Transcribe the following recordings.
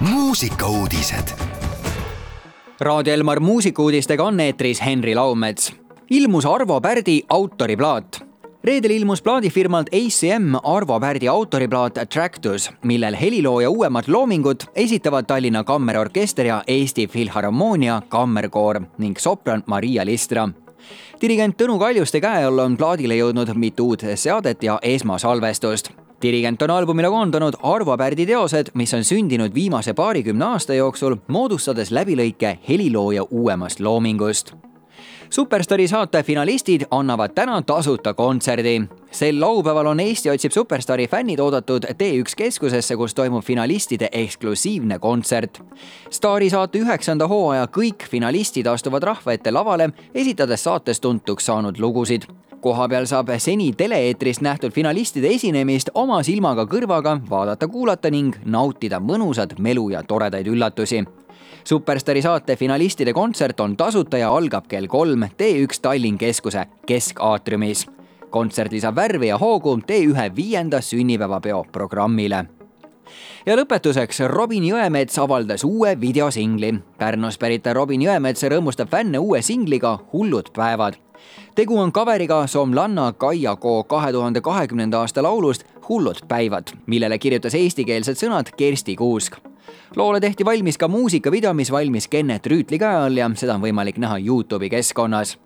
muusikauudised. Raadio Elmar muusikuudistega on eetris Henri Laumets. ilmus Arvo Pärdi autoriplaat. reedel ilmus plaadifirmalt ACM Arvo Pärdi autoriplaat Attractus, millel helilooja uuemad loomingud esitavad Tallinna Kammerorkester ja Eesti Filharmoonia kammerkoor ning sopran Maria Listra dirigent Tõnu Kaljuste käe all on plaadile jõudnud mitu uut seadet ja esmasalvestust dirigent on albumile koondanud Arvo Pärdi teosed, mis on sündinud viimase paarikümne aasta jooksul, moodustades läbilõike helilooja uuemast loomingust. superstaari saate finalistid annavad täna tasuta kontserdi. sel laupäeval on Eesti otsib superstaari fännid oodatud T1 keskusesse, kus toimub finalistide eksklusiivne kontsert. staari saate üheksanda hooaja kõik finalistid astuvad rahva ette lavale, esitades saates tuntuks saanud lugusid kohapeal saab seni tele-eetrist nähtud finalistide esinemist oma silmaga kõrvaga vaadata-kuulata ning nautida mõnusat melu ja toredaid üllatusi. superstaari saate finalistide kontsert on tasuta ja algab kell kolm T1 Tallinn keskuse keskaatriumis. kontsert lisab värvi ja hoogu T1 viienda sünnipäevapeo programmile ja lõpetuseks Robin Jõemets avaldas uue videosingli. Pärnust pärit Robin Jõemets rõõmustab fänne uue singliga Hullud päevad tegu on kaveriga Somlanna Kaia Koo kahe tuhande kahekümnenda aasta laulust Hullud päivad, millele kirjutas eestikeelsed sõnad Kersti Kuusk. loole tehti valmis ka muusikavideo, mis valmis Kennet Rüütli käe all ja seda on võimalik näha Youtube'i keskkonnas.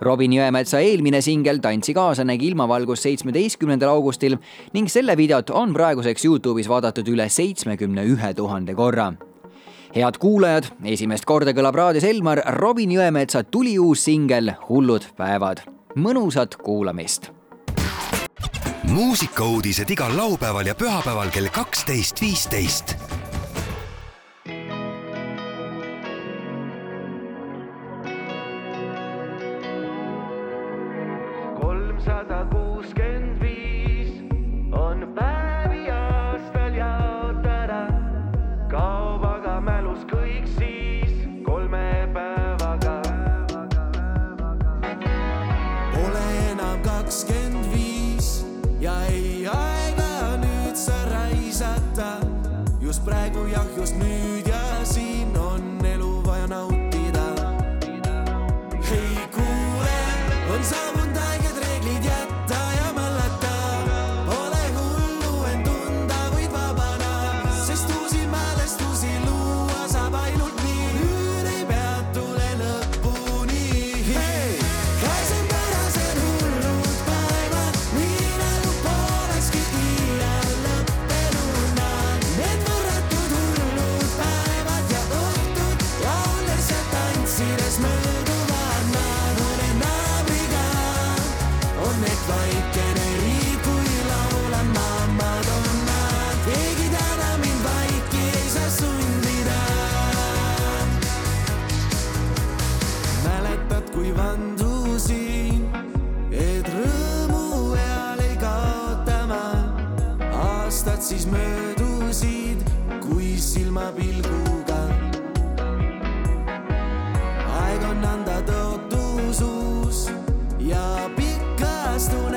Robin Jõemetsa eelmine singel Tantsi kaasa nägi ilmavalgust seitsmeteistkümnendal augustil ning selle videot on praeguseks Youtube'is vaadatud üle seitsmekümne ühe tuhande korra head kuulajad, esimest korda kõlab raadios Elmar Robin Jõemetsa tuliuus singel Hullud päevad. mõnusat kuulamist. muusikauudised igal laupäeval ja pühapäeval kell kaksteist, viisteist kolmsada kuuskümmend viis on päevi aastal jaotada, kaob aga mälus kõik siis kolme päevaga. Pole enam kakskümmend viis ja ei aega nüüd sa raisata. just praegu jah, just nüüd tantsides mööduvad nad mõne naabriga. on ehk vaikene riik, kui laulan ma Madonnat. keegi täna mind vaiki ei saa sundida mäletad, kui vandusin, et rõõmu eal ei kaota ma. aastad siis möödusid, kui silmapilguga. us through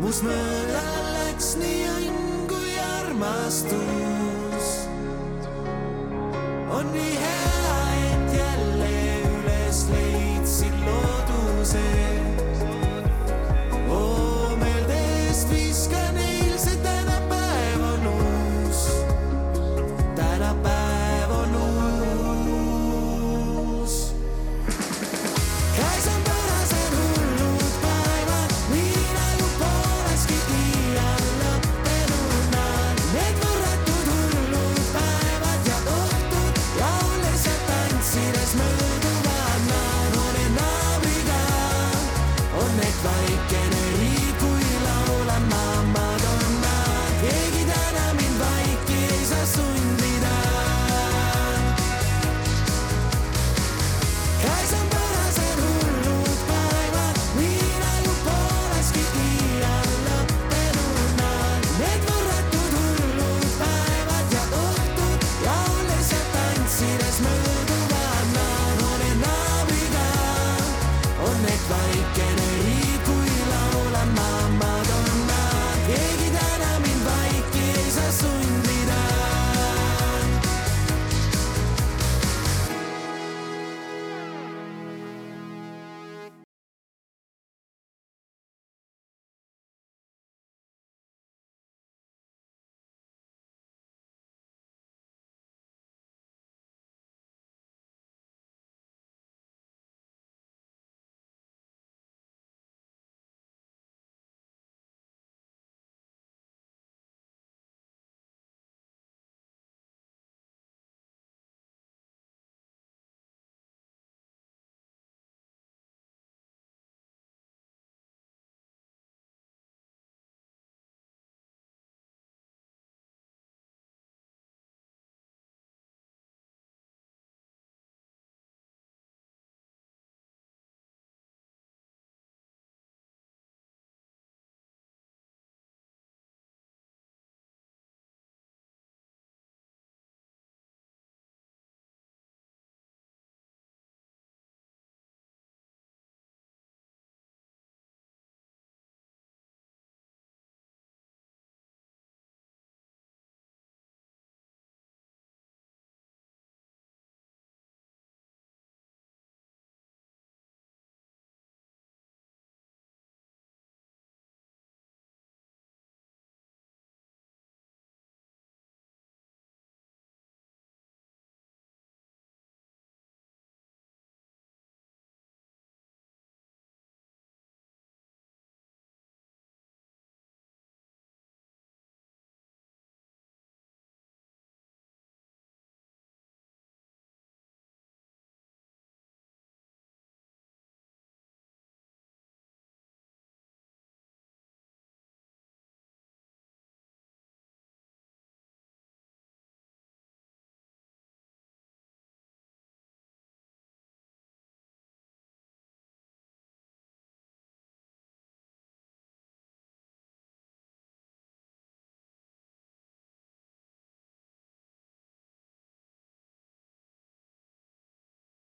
kus mööda läks nii õnn kui armastus. on nii hea.